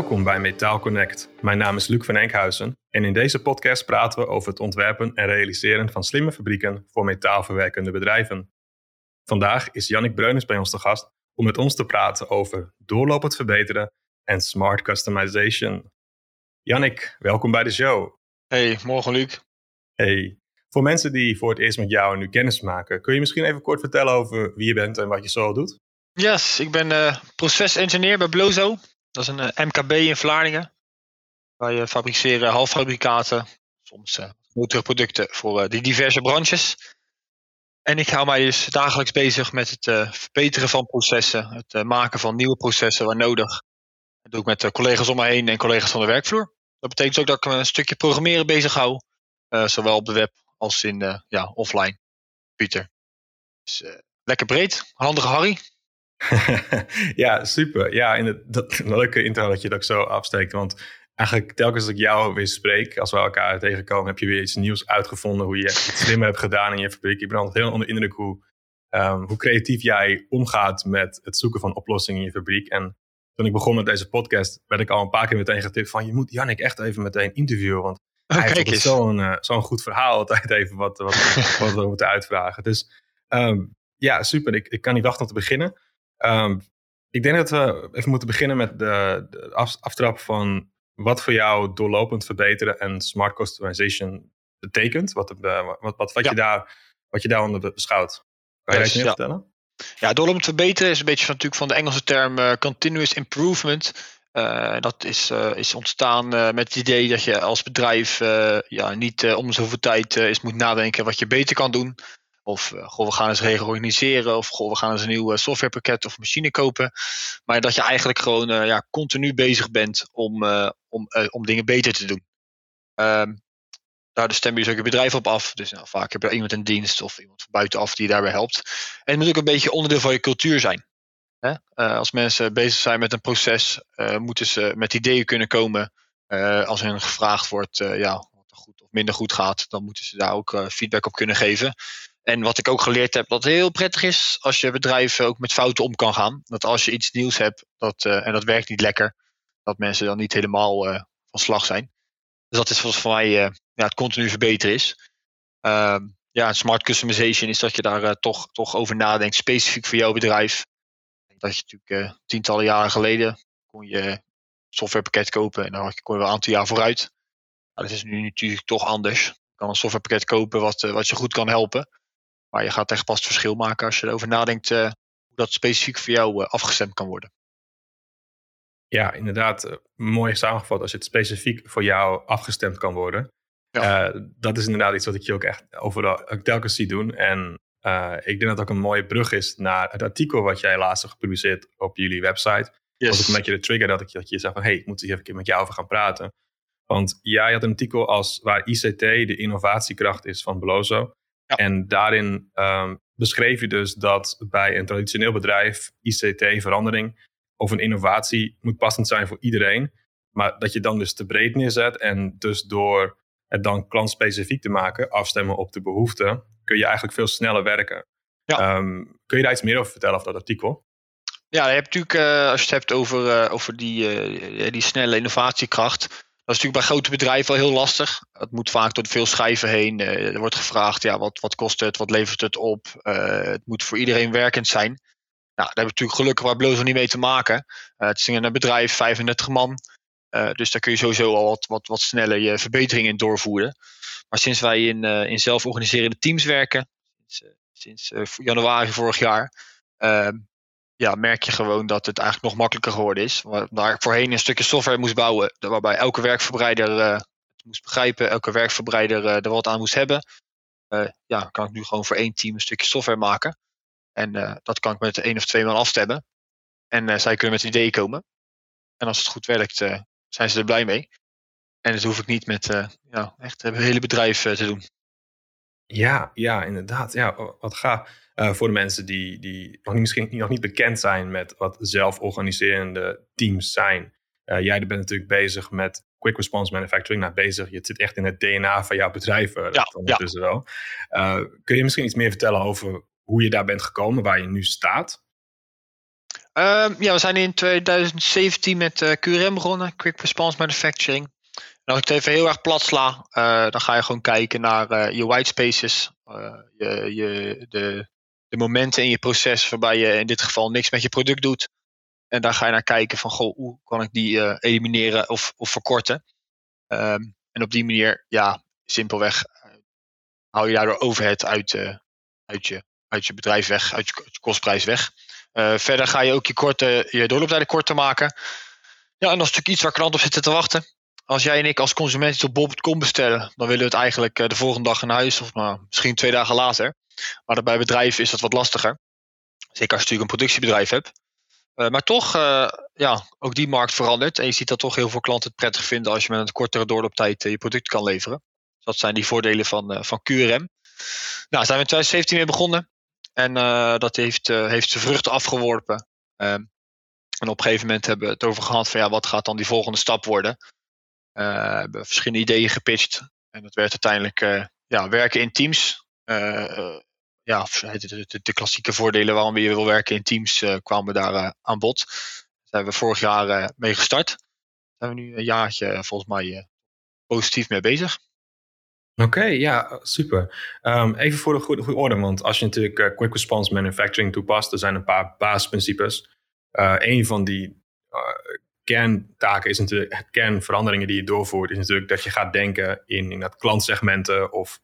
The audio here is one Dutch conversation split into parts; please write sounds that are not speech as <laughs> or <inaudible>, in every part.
Welkom bij Metaal Connect. Mijn naam is Luc van Enkhuizen en in deze podcast praten we over het ontwerpen en realiseren van slimme fabrieken voor metaalverwerkende bedrijven. Vandaag is Jannik Breunens bij ons te gast om met ons te praten over doorlopend verbeteren en smart customization. Jannik, welkom bij de show. Hey, morgen Luc. Hey, voor mensen die voor het eerst met jou nu kennis maken, kun je misschien even kort vertellen over wie je bent en wat je zo doet? Yes, ik ben uh, procesengineer bij Blozo. Dat is een uh, MKB in Vlaardingen. Wij fabriceren halffabrikaten, soms uh, producten voor die diverse branches. En ik hou mij dus dagelijks bezig met het verbeteren van processen, het maken van nieuwe processen waar nodig. Dat doe ik met collega's om me heen en collega's van de werkvloer. Dat betekent ook dat ik me een stukje programmeren bezig hou, zowel op de web als in ja, offline. Pieter. Dus, lekker breed, handige Harry. <laughs> ja, super. Ja, in het, dat, <laughs> een leuke intro dat je dat ook zo afsteekt. Want eigenlijk telkens als ik jou weer spreek, als we elkaar tegenkomen, heb je weer iets nieuws uitgevonden. Hoe je iets <laughs> slimmer hebt gedaan in je fabriek. Ik ben altijd heel onder indruk hoe, um, hoe creatief jij omgaat met het zoeken van oplossingen in je fabriek. En toen ik begon met deze podcast, werd ik al een paar keer meteen getipt van je moet Jannik echt even meteen interviewen. Want oh, hij heeft zo'n uh, zo'n goed verhaal altijd even wat, wat, wat we moeten uitvragen. Dus um, ja, super. Ik, ik kan niet wachten om te beginnen. Um, ik denk dat we even moeten beginnen met de, de aftrap van wat voor jou doorlopend verbeteren en smart customization betekent. Wat, wat, wat, wat, je, daar, wat je daaronder beschouwt. Kan je yes, meer vertellen? Ja, doorlopend verbeteren is een beetje van, natuurlijk van de Engelse term uh, continuous improvement. Uh, dat is, uh, is ontstaan met het idee dat je als bedrijf ja, niet om zoveel tijd eens moet nadenken wat je beter kan doen. Of uh, goh, we gaan eens reorganiseren. Of we gaan eens een nieuw softwarepakket of machine kopen. Maar dat je eigenlijk gewoon uh, ja, continu bezig bent om, om, om dingen beter te doen. Um, daar stem je dus ook je bedrijf op af. Dus nou, vaak heb je iemand in dienst of iemand van buitenaf die daarbij helpt. En het moet ook een beetje onderdeel van je cultuur zijn. Hè? als mensen bezig zijn met een proces, moeten ze met ideeën kunnen komen. als hen gevraagd wordt ja, wat er goed of minder goed gaat, dan moeten ze daar ook feedback op kunnen geven. En wat ik ook geleerd heb, dat heel prettig is als je bedrijf ook met fouten om kan gaan. Dat als je iets nieuws hebt dat, uh, en dat werkt niet lekker, dat mensen dan niet helemaal uh, van slag zijn. Dus dat is volgens mij uh, ja, het continu verbeteren is. Ehm, ja, smart customization is dat je daar toch, toch over nadenkt, specifiek voor jouw bedrijf. Dat je natuurlijk tientallen jaren geleden kon je softwarepakket kopen en dan kon je wel een aantal jaar vooruit. Nou, dat is nu natuurlijk toch anders. Je kan een softwarepakket kopen wat, wat je goed kan helpen. Maar je gaat echt pas het verschil maken als je erover nadenkt uh, hoe dat specifiek voor jou afgestemd kan worden. Ja, inderdaad. Mooi samengevat als het specifiek voor jou afgestemd kan worden. Ja. dat is inderdaad iets wat ik je ook echt overal telkens zie doen. En ik denk dat het ook een mooie brug is naar het artikel wat jij laatst hebt gepubliceerd op jullie website. Yes. was ook een beetje de trigger dat ik dat je zei van... hé, hey, ik moet hier even met jou over gaan praten. Want jij had een artikel als waar ICT de innovatiekracht is van Belozo. En daarin um, beschreef je dus dat bij een traditioneel bedrijf ICT-verandering of een innovatie moet passend zijn voor iedereen. Maar dat je dan dus te breed neerzet en dus door het dan klantspecifiek te maken, afstemmen op de behoeften, kun je eigenlijk veel sneller werken. Ja. Um, kun je daar iets meer over vertellen over dat artikel? Ja, je hebt natuurlijk, uh, als je het hebt over, uh, over die, uh, die snelle innovatiekracht, dat is natuurlijk bij grote bedrijven wel heel lastig. Het moet vaak door veel schijven heen. Eh, er wordt gevraagd, ja, wat, wat kost het? Wat levert het op? Uh, het moet voor iedereen werkend zijn. Nou, daar hebben we natuurlijk gelukkig waar Blozo niet mee te maken. Uh, het is een bedrijf, 35 man. dus daar kun je sowieso al wat, wat, wat sneller je verbeteringen in doorvoeren. Maar sinds wij in, in zelforganiserende teams werken, sinds, sinds januari vorig jaar, ehm, ja, merk je gewoon dat het eigenlijk nog makkelijker geworden is. Waar voorheen een stukje software moest bouwen, waarbij elke werkverbreider uh, het moest begrijpen, elke werkverbreider uh, er wat aan moest hebben. Uh, ja, kan ik nu gewoon voor één team een stukje software maken. En dat kan ik met één of twee man afstemmen. En zij kunnen met ideeën komen. En als het goed werkt, zijn ze er blij mee. En dat hoef ik niet met ja, echt het hele bedrijf te doen. Ja, ja, inderdaad. Ja, wat gaaf. Uh, voor de mensen die, die nog niet, misschien nog niet bekend zijn met wat zelforganiserende teams zijn. Uh, jij bent natuurlijk bezig met quick response manufacturing. Nou, bezig, je zit echt in het DNA van jouw bedrijf. Uh, ja, ondertussen ja. wel. kun je misschien iets meer vertellen over hoe je daar bent gekomen, waar je nu staat? Ehm, ja, we zijn in 2017 met QRM begonnen, Quick Response Manufacturing. En als ik het even heel erg plat sla, dan ga je gewoon kijken naar je white spaces, je, je, de, de momenten in je proces waarbij je in dit geval niks met je product doet. En daar ga je naar kijken van, goh, hoe kan ik die elimineren of, of verkorten. Um, en op die manier, ja, simpelweg hou je daardoor overhead uit, uit, je, uit je bedrijf weg, uit je, kostprijs weg. Uh, verder ga je ook je, korte, je doorlooptijden korter maken. Ja, en dat is natuurlijk iets waar klanten op zitten te wachten. Als jij en ik als consument iets op bol.com bestellen, dan willen we het eigenlijk uh, de volgende dag in huis of maar misschien twee dagen later. Maar bij bedrijven is dat wat lastiger. Zeker als je natuurlijk een productiebedrijf hebt. Uh, maar toch, ja, ook die markt verandert. En je ziet dat toch heel veel klanten het prettig vinden als je met een kortere doorlooptijd je product kan leveren. Dus dat zijn die voordelen van, van QRM. Nou, zijn we in 2017 weer begonnen. En dat heeft, heeft zijn vruchten afgeworpen. Um, en op een gegeven moment hebben we het over gehad van ja, wat gaat dan die volgende stap worden? We hebben verschillende ideeën gepitcht. En dat werd uiteindelijk ja, werken in teams. Ja, de, de, de, klassieke voordelen waarom je wil werken in teams kwamen daar aan bod. Daar zijn we vorig jaar mee gestart. Daar zijn we nu een jaartje volgens mij positief mee bezig. Oké, ja, super. Um, even voor de goede, goede, orde, want als je natuurlijk quick response manufacturing toepast, er zijn een paar basisprincipes. Een van die kerntaken is natuurlijk, kernveranderingen die je doorvoert, is natuurlijk dat je gaat denken in, in dat klantsegmenten of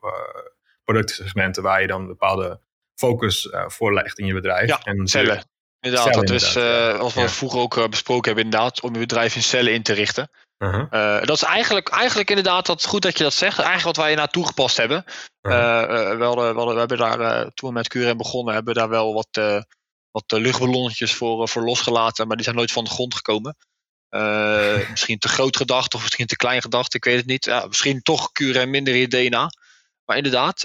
productsegmenten waar je dan bepaalde focus voor legt in je bedrijf. Ja, en cellen. Inderdaad, cellen, dat is, als we ja. vroeger ook besproken hebben, inderdaad, om je bedrijf in cellen in te richten. Uh-huh. Uh, dat is eigenlijk, eigenlijk inderdaad dat goed dat je dat zegt. Eigenlijk wat wij naar toegepast hebben. Uh-huh. Uh, we, we, we hebben daar, toen we met QRM begonnen, hebben we daar wel wat, wat luchtballonnetjes voor, voor losgelaten. Maar die zijn nooit van de grond gekomen. <laughs> misschien te groot gedacht of misschien te klein gedacht. Ik weet het niet. Ja, misschien toch QRM minder in je DNA. Maar inderdaad,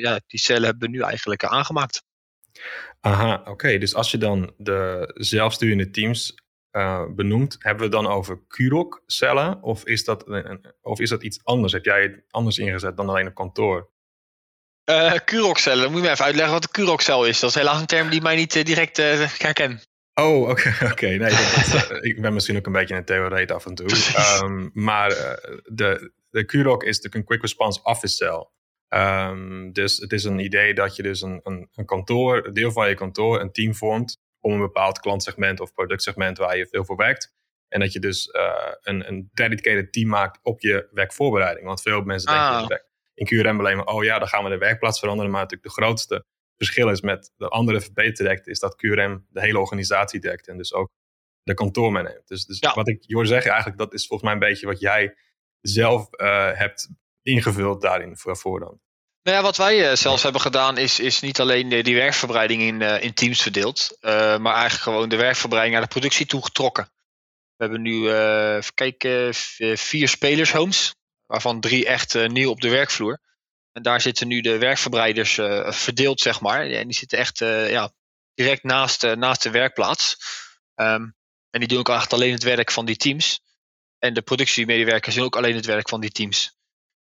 ja, die cellen hebben we nu eigenlijk aangemaakt. Aha, oké. Dus als je dan de zelfsturende teams uh, benoemd, hebben we het dan over Kurok-cellen of, is dat, of is dat iets anders? Heb jij het anders ingezet dan alleen op kantoor? Uh, Kurok-cellen, dan moet je me even uitleggen wat een Kurok-cel is. Dat is helaas een term die mij niet uh, direct herken. Oh, oké. <laughs> Okay, okay. Nee, dat, ik ben misschien ook een beetje een theoreet af en toe. Um, <laughs> maar de, de is de Quick Response Office Cell. Um, dus het is een idee dat je dus een, een, een kantoor, een deel van je kantoor, een team vormt om een bepaald klantsegment of productsegment waar je veel voor werkt. En dat je dus uh, een, een dedicated team maakt op je werkvoorbereiding. Want veel mensen ah. denken in QRM alleen maar, oh ja, dan gaan we de werkplaats veranderen. Maar natuurlijk de grootste verschil is met de andere VB-direct, is dat QRM de hele organisatie dekt en dus ook de kantoor meeneemt. Dus, dus wat ik je hoor zeggen, eigenlijk, dat is volgens mij een beetje wat jij zelf uh, hebt ingevuld daarin voor dan. Nou ja, wat wij uh, zelfs hebben gedaan is, is niet alleen die werkverbreiding in, uh, in teams verdeeld, uh, maar eigenlijk gewoon de werkverbreiding naar de productie toe getrokken. We hebben nu, kijken, vier spelershomes, waarvan drie echt nieuw op de werkvloer. En daar zitten nu de werkverbreiders verdeeld, zeg maar. En die zitten echt ja, direct naast, naast de werkplaats. Um, en die doen ook echt alleen het werk van die teams. En de productiemedewerkers doen ook alleen het werk van die teams.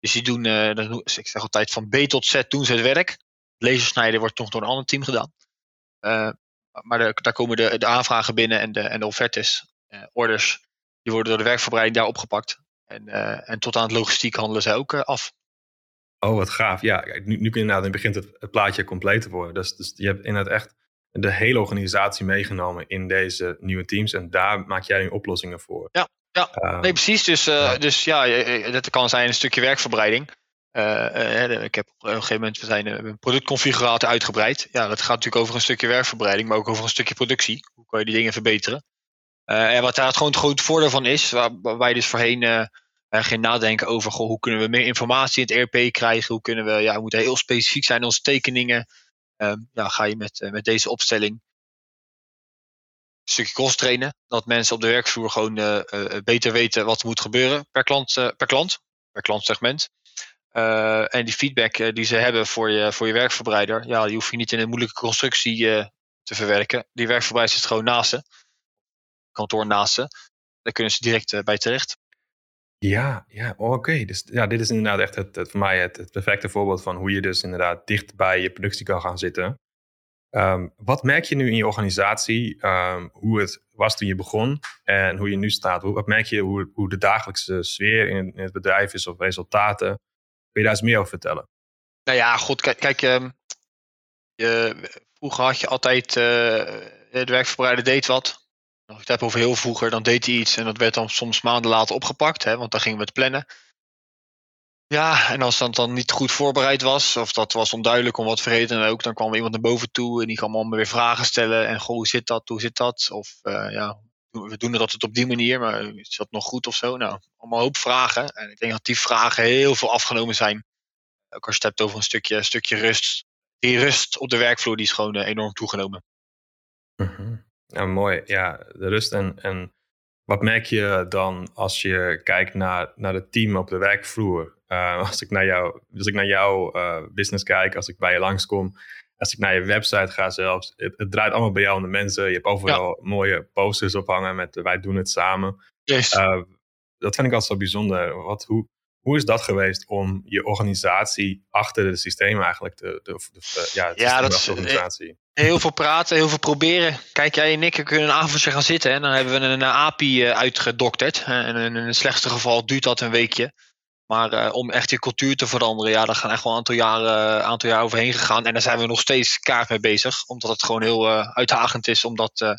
Dus die doen, uh, ik zeg altijd van B tot Z doen ze het werk. Lasersnijden wordt toch door een ander team gedaan. Uh, maar de, daar komen de, de aanvragen binnen en de, en de offertes, uh, orders, die worden door de werkverbreiding daar opgepakt. En, en tot aan het logistiek handelen zij ook af. Oh, wat gaaf. Ja, nu, nu inderdaad, begint het, het plaatje compleet te worden. Dus, dus je hebt inderdaad echt de hele organisatie meegenomen in deze nieuwe teams. En daar maak jij nu oplossingen voor. Ja, ja, ehm, nee, precies. Dus, uh, ja. dus ja, dat kan zijn een stukje werkverbreiding. Uh, ik heb op een gegeven moment, we zijn een productconfigurator uitgebreid. Ja, dat gaat natuurlijk over een stukje werkverbreiding, maar ook over een stukje productie. Hoe kan je die dingen verbeteren? en wat daar het gewoon het grote voordeel van is, waar, waar wij dus voorheen geen nadenken over goh, hoe kunnen we meer informatie in het ERP krijgen, hoe kunnen we, ja, we moeten heel specifiek zijn in onze tekeningen. Ehm, ja, ga je met, met deze opstelling stukje cross trainen. Dat mensen op de werkvloer gewoon uh, uh, beter weten wat er moet gebeuren per klant, uh, per klant, per klantsegment. en die feedback die ze hebben voor je, voor je werkverbreider, ja, die hoef je niet in een moeilijke constructie te verwerken. Die werkverbreider zit gewoon naast ze, kantoor naast ze. Daar kunnen ze direct bij terecht. Ja, ja oké. Okay. Dus ja, dit is inderdaad echt het, het voor mij het, het, perfecte voorbeeld van hoe je dus inderdaad dicht bij je productie kan gaan zitten. Ehm, wat merk je nu in je organisatie, ehm, hoe het was toen je begon en hoe je nu staat? Wat merk je hoe, hoe de dagelijkse sfeer in, in, het bedrijf is of resultaten? Kun je daar eens meer over vertellen? Nou ja, goed, kijk, kijk ehm, vroeger had je altijd, uh, de werkverbreider deed wat. Als ik het heb over heel vroeger, dan deed hij iets en dat werd dan soms maanden later opgepakt, hè, want dan gingen we het plannen. Ja, en als dat dan niet goed voorbereid was, of dat was onduidelijk om wat voor dan ook, dan kwam iemand naar boven toe en die kwam allemaal weer vragen stellen. En goh, hoe zit dat, hoe zit dat? Of uh, ja, we doen het op die manier, maar is dat nog goed of zo? Nou, allemaal hoop vragen. En ik denk dat die vragen heel veel afgenomen zijn. Ook als je het hebt over een stukje, stukje rust. Die rust op de werkvloer die is gewoon uh, enorm toegenomen. Mm Ja, mooi. Ja, de rust en, en wat merk je dan als je kijkt naar, naar het team op de werkvloer? Uh, als ik naar, jou, als ik naar jouw uh, business kijk, als ik bij je langskom, als ik naar je website ga zelfs, het, het draait allemaal bij jou om de mensen. Je hebt overal mooie posters ophangen met wij doen het samen. Yes. Uh, dat vind ik altijd zo bijzonder. Wat, hoe, hoe is dat geweest om je organisatie achter het systeem eigenlijk te, de, de, ja, het ja, dat is, organisatie? Heel veel praten, heel veel proberen. Kijk, jij en ik kunnen een avondje gaan zitten en dan hebben we een API uitgedokterd. En in het slechtste geval duurt dat een weekje. Maar uh, om echt die cultuur te veranderen, ja, daar gaan echt wel een aantal jaren, aantal jaar overheen gegaan. En daar zijn we nog steeds kaart mee bezig. Omdat het gewoon heel uh, uitdagend is om dat, uh,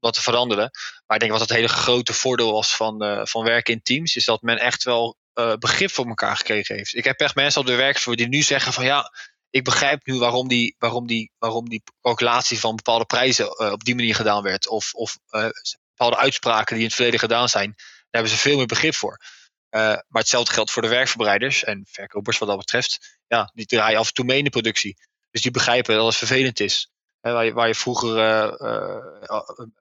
dat te veranderen. Maar ik denk wat het hele grote voordeel was van, van werken in teams, is dat men echt wel begrip voor elkaar gekregen heeft. Ik heb echt mensen op de werkvloer die nu zeggen van ja, ik begrijp nu waarom die, waarom die, waarom die calculatie van bepaalde prijzen op die manier gedaan werd. Of, of bepaalde uitspraken die in het verleden gedaan zijn. Daar hebben ze veel meer begrip voor. Uh, maar hetzelfde geldt voor de werkverbreiders en verkopers wat dat betreft. Ja, die draaien af en toe mee in de productie. Dus die begrijpen dat het vervelend is. waar, je, waar je vroeger een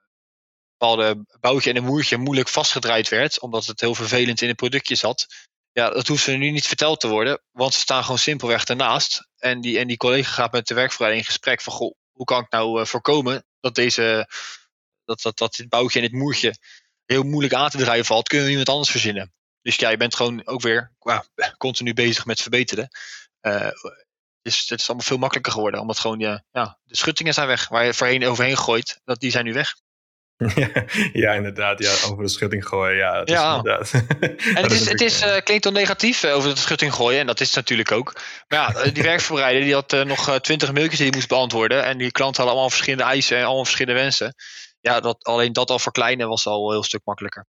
bepaalde boutje en een moertje moeilijk vastgedraaid werd, omdat het heel vervelend in het productje zat. Ja, dat hoeft ze nu niet verteld te worden, want ze staan gewoon simpelweg ernaast. En die, en die collega gaat met de werkverbreider in gesprek van, goh, hoe kan ik nou voorkomen dat, deze, dat, dat, dat dit boutje en dit moertje heel moeilijk aan te draaien valt? Kunnen we iemand anders verzinnen? Dus ja, je bent gewoon ook weer continu bezig met verbeteren. Uh, dus het is allemaal veel makkelijker geworden. Omdat gewoon ja, ja, de schuttingen zijn weg. Waar je voorheen overheen gooit, dat, die zijn nu weg. <laughs> Ja, inderdaad. Ja, over de schutting gooien. Ja, ja. Is inderdaad. En het, is, <laughs> het is, uh, klinkt dan negatief uh, over de schutting gooien. En dat is het natuurlijk ook. Maar ja, die <laughs> werkverbreider die had uh, nog twintig mailtjes die hij moest beantwoorden. En die klanten hadden allemaal verschillende eisen en allemaal verschillende wensen. Ja, dat, alleen dat al verkleinen was al een heel stuk makkelijker.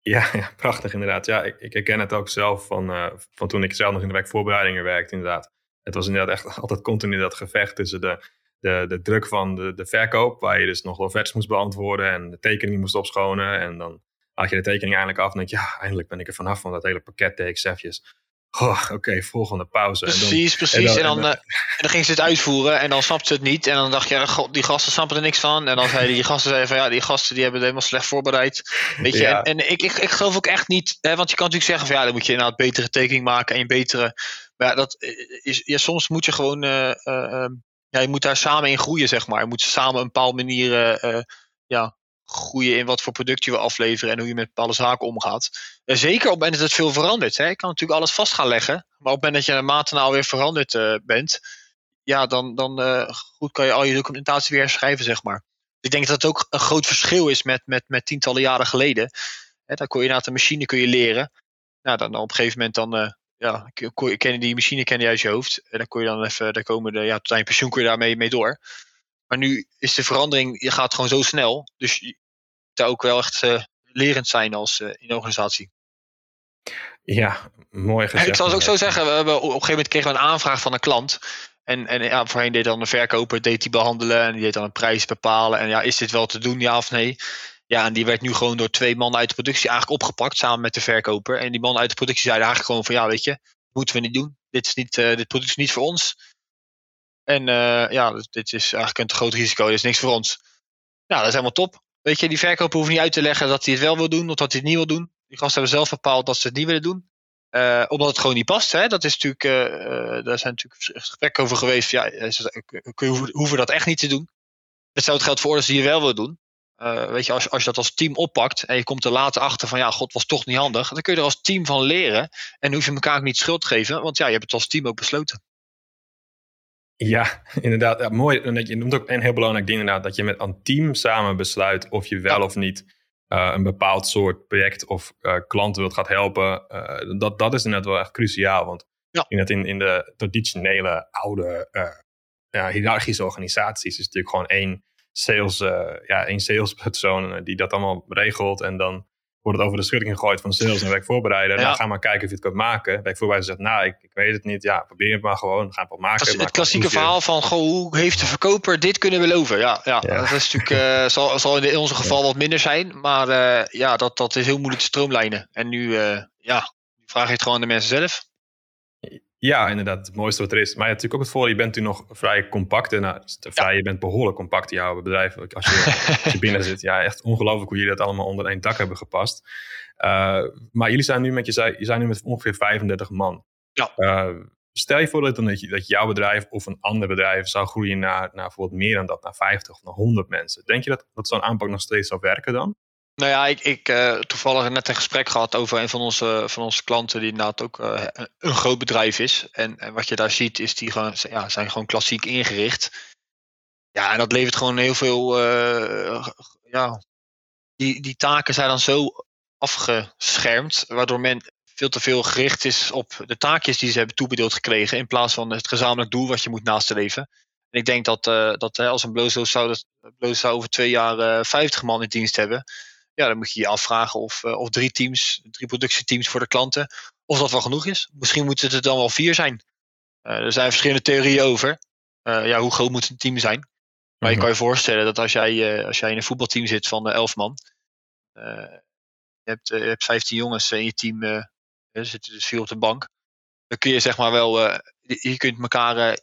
Ja, ja, prachtig inderdaad. Ja, ik, ik herken het ook zelf van, van toen ik zelf nog in de werkvoorbereidingen werkte inderdaad. Het was inderdaad echt altijd continu dat gevecht tussen de, de, de druk van de, de verkoop, waar je dus nog offertes moest beantwoorden en de tekening moest opschonen. En dan had je de tekening eindelijk af en denk je, ja, eindelijk ben ik er vanaf van dat hele pakket TXF'jes. Oh, Oké, volgende pauze. Precies, en dan, precies. En dan, en, dan, uh, en dan ging ze het uitvoeren en dan snapte ze het niet. En dan dacht je, god, die gasten snappen er niks van. En dan zeiden die gasten zeiden van ja, die gasten die hebben het helemaal slecht voorbereid. Weet je, ja. en, en ik, ik, ik geloof ook echt niet, hè, want je kan natuurlijk zeggen van ja, dan moet je inderdaad betere tekening maken en een betere. Maar ja, dat is, ja, soms moet je gewoon, uh, uh, ja, je moet daar samen in groeien, zeg maar. Je moet samen een bepaalde manier ja, groeien in wat voor product je wil afleveren en hoe je met bepaalde zaken omgaat. En zeker op het moment dat het veel verandert. Hè. Je kan natuurlijk alles vast gaan leggen, maar op het moment dat je een maand alweer veranderd bent, ja, dan, dan goed kan je al je documentatie weer schrijven, zeg maar. Ik denk dat het ook een groot verschil is met, met, met tientallen jaren geleden. Hè, dan kon je inderdaad een machine kun je leren. Nou, dan, dan op een gegeven moment dan, ja, kon je, ken die machine ken je uit je hoofd. En dan kon je dan even, daar komen de, ja, tot aan je pensioen kun je daarmee mee door. Maar nu is de verandering, je gaat gewoon zo snel. Dus je moet ook wel echt uh, lerend zijn als uh, in de organisatie. Ja, mooi gezegd. Ik zal het ook zo zeggen, we hebben, op een gegeven moment kregen we een aanvraag van een klant. En, en ja, voorheen deed dan de verkoper, deed die behandelen en die deed dan een prijs bepalen. En ja, is dit wel te doen, ja of nee? Ja, en die werd nu gewoon door twee mannen uit de productie eigenlijk opgepakt samen met de verkoper. En die man uit de productie zeiden eigenlijk gewoon van ja, weet je, moeten we niet doen. Dit, is niet, uh, dit product is niet voor ons. En uh, ja, dit is eigenlijk een te groot risico, dit is niks voor ons. Nou, dat is helemaal top. Weet je, die verkoper hoeft niet uit te leggen dat hij het wel wil doen of dat hij het niet wil doen. Die gasten hebben zelf bepaald dat ze het niet willen doen. Uh, omdat het gewoon niet past. Hè? Dat is natuurlijk, daar zijn natuurlijk gesprekken over geweest. Ja, we hoeven dat echt niet te doen. Hetzelfde geldt voor orders die je wel wil doen. Uh, weet je, als, als je dat als team oppakt en je komt er later achter van ja, god was toch niet handig. Dan kun je er als team van leren. En hoef je elkaar ook niet schuld te geven. Want ja, je hebt het als team ook besloten. Ja, <laughs> inderdaad. Ja, mooi. En je noemt ook een heel belangrijk ding inderdaad. Dat je met een team samen besluit of je wel of niet uh, een bepaald soort project of uh, klanten wilt gaat helpen. Dat, dat is inderdaad wel echt cruciaal. Want ja. in, het in, in de traditionele oude ja, hiërarchische organisaties is natuurlijk gewoon één sales, ja, één salespersoon die dat allemaal regelt. En dan wordt het over de schutting gegooid van sales en werk voorbereiden. Ja. Nou, ga maar kijken of je het kunt maken. Werk voorbereiden zegt, nou, ik, ik, weet het niet. Ja, probeer het maar gewoon. Ga het wel maken. Het, het klassieke verhaal van, goh, hoe heeft de verkoper dit kunnen beloven? Ja, ja, ja. dat is natuurlijk, uh, <laughs> zal, zal in ons geval wat minder zijn. Maar uh, ja, dat, dat is heel moeilijk te stroomlijnen. En nu, uh, ja, vraag je het gewoon aan de mensen zelf. Ja, inderdaad. Het mooiste wat er is. Maar je hebt natuurlijk ook het voordeel, je bent nu nog vrij compact. En nou, vrij, ja. je bent behoorlijk compact in jouw bedrijf. Als je, als je <laughs> binnen zit. Ja, echt ongelooflijk hoe jullie dat allemaal onder één dak hebben gepast. Uh, maar jullie zijn nu met, je, zei, je zijn nu met ongeveer 35 man. Ja. Uh, stel je voor dat, dat, je, dat jouw bedrijf of een ander bedrijf zou groeien naar, naar bijvoorbeeld meer dan dat, naar 50 of naar 100 mensen. Denk je dat, dat zo'n aanpak nog steeds zou werken dan? Nou ja, ik, ik uh, toevallig net een gesprek gehad over een van onze, van onze klanten die inderdaad ook uh, een groot bedrijf is. En, en, wat je daar ziet is die gewoon, ja, zijn gewoon klassiek ingericht. Ja, en dat levert gewoon heel veel, uh, ja, die, die taken zijn dan zo afgeschermd, waardoor men veel te veel gericht is op de taakjes die ze hebben toebedeeld gekregen, in plaats van het gezamenlijk doel wat je moet nastreven. En ik denk dat, dat als een Blozo zou, zou over twee jaar 50 man in dienst hebben, ja, dan moet je je afvragen of, uh, of drie teams, drie productieteams voor de klanten, of dat wel genoeg is. Misschien moeten het er dan wel vier zijn. Uh, er zijn verschillende theorieën over. Uh, ja, hoe groot moet een team zijn? Maar je kan je voorstellen dat als jij, als jij in een voetbalteam zit van elf man, je, hebt, je hebt 15 jongens in je team, er zitten dus vier op de bank, dan kun je zeg maar wel, je kunt elkaar, je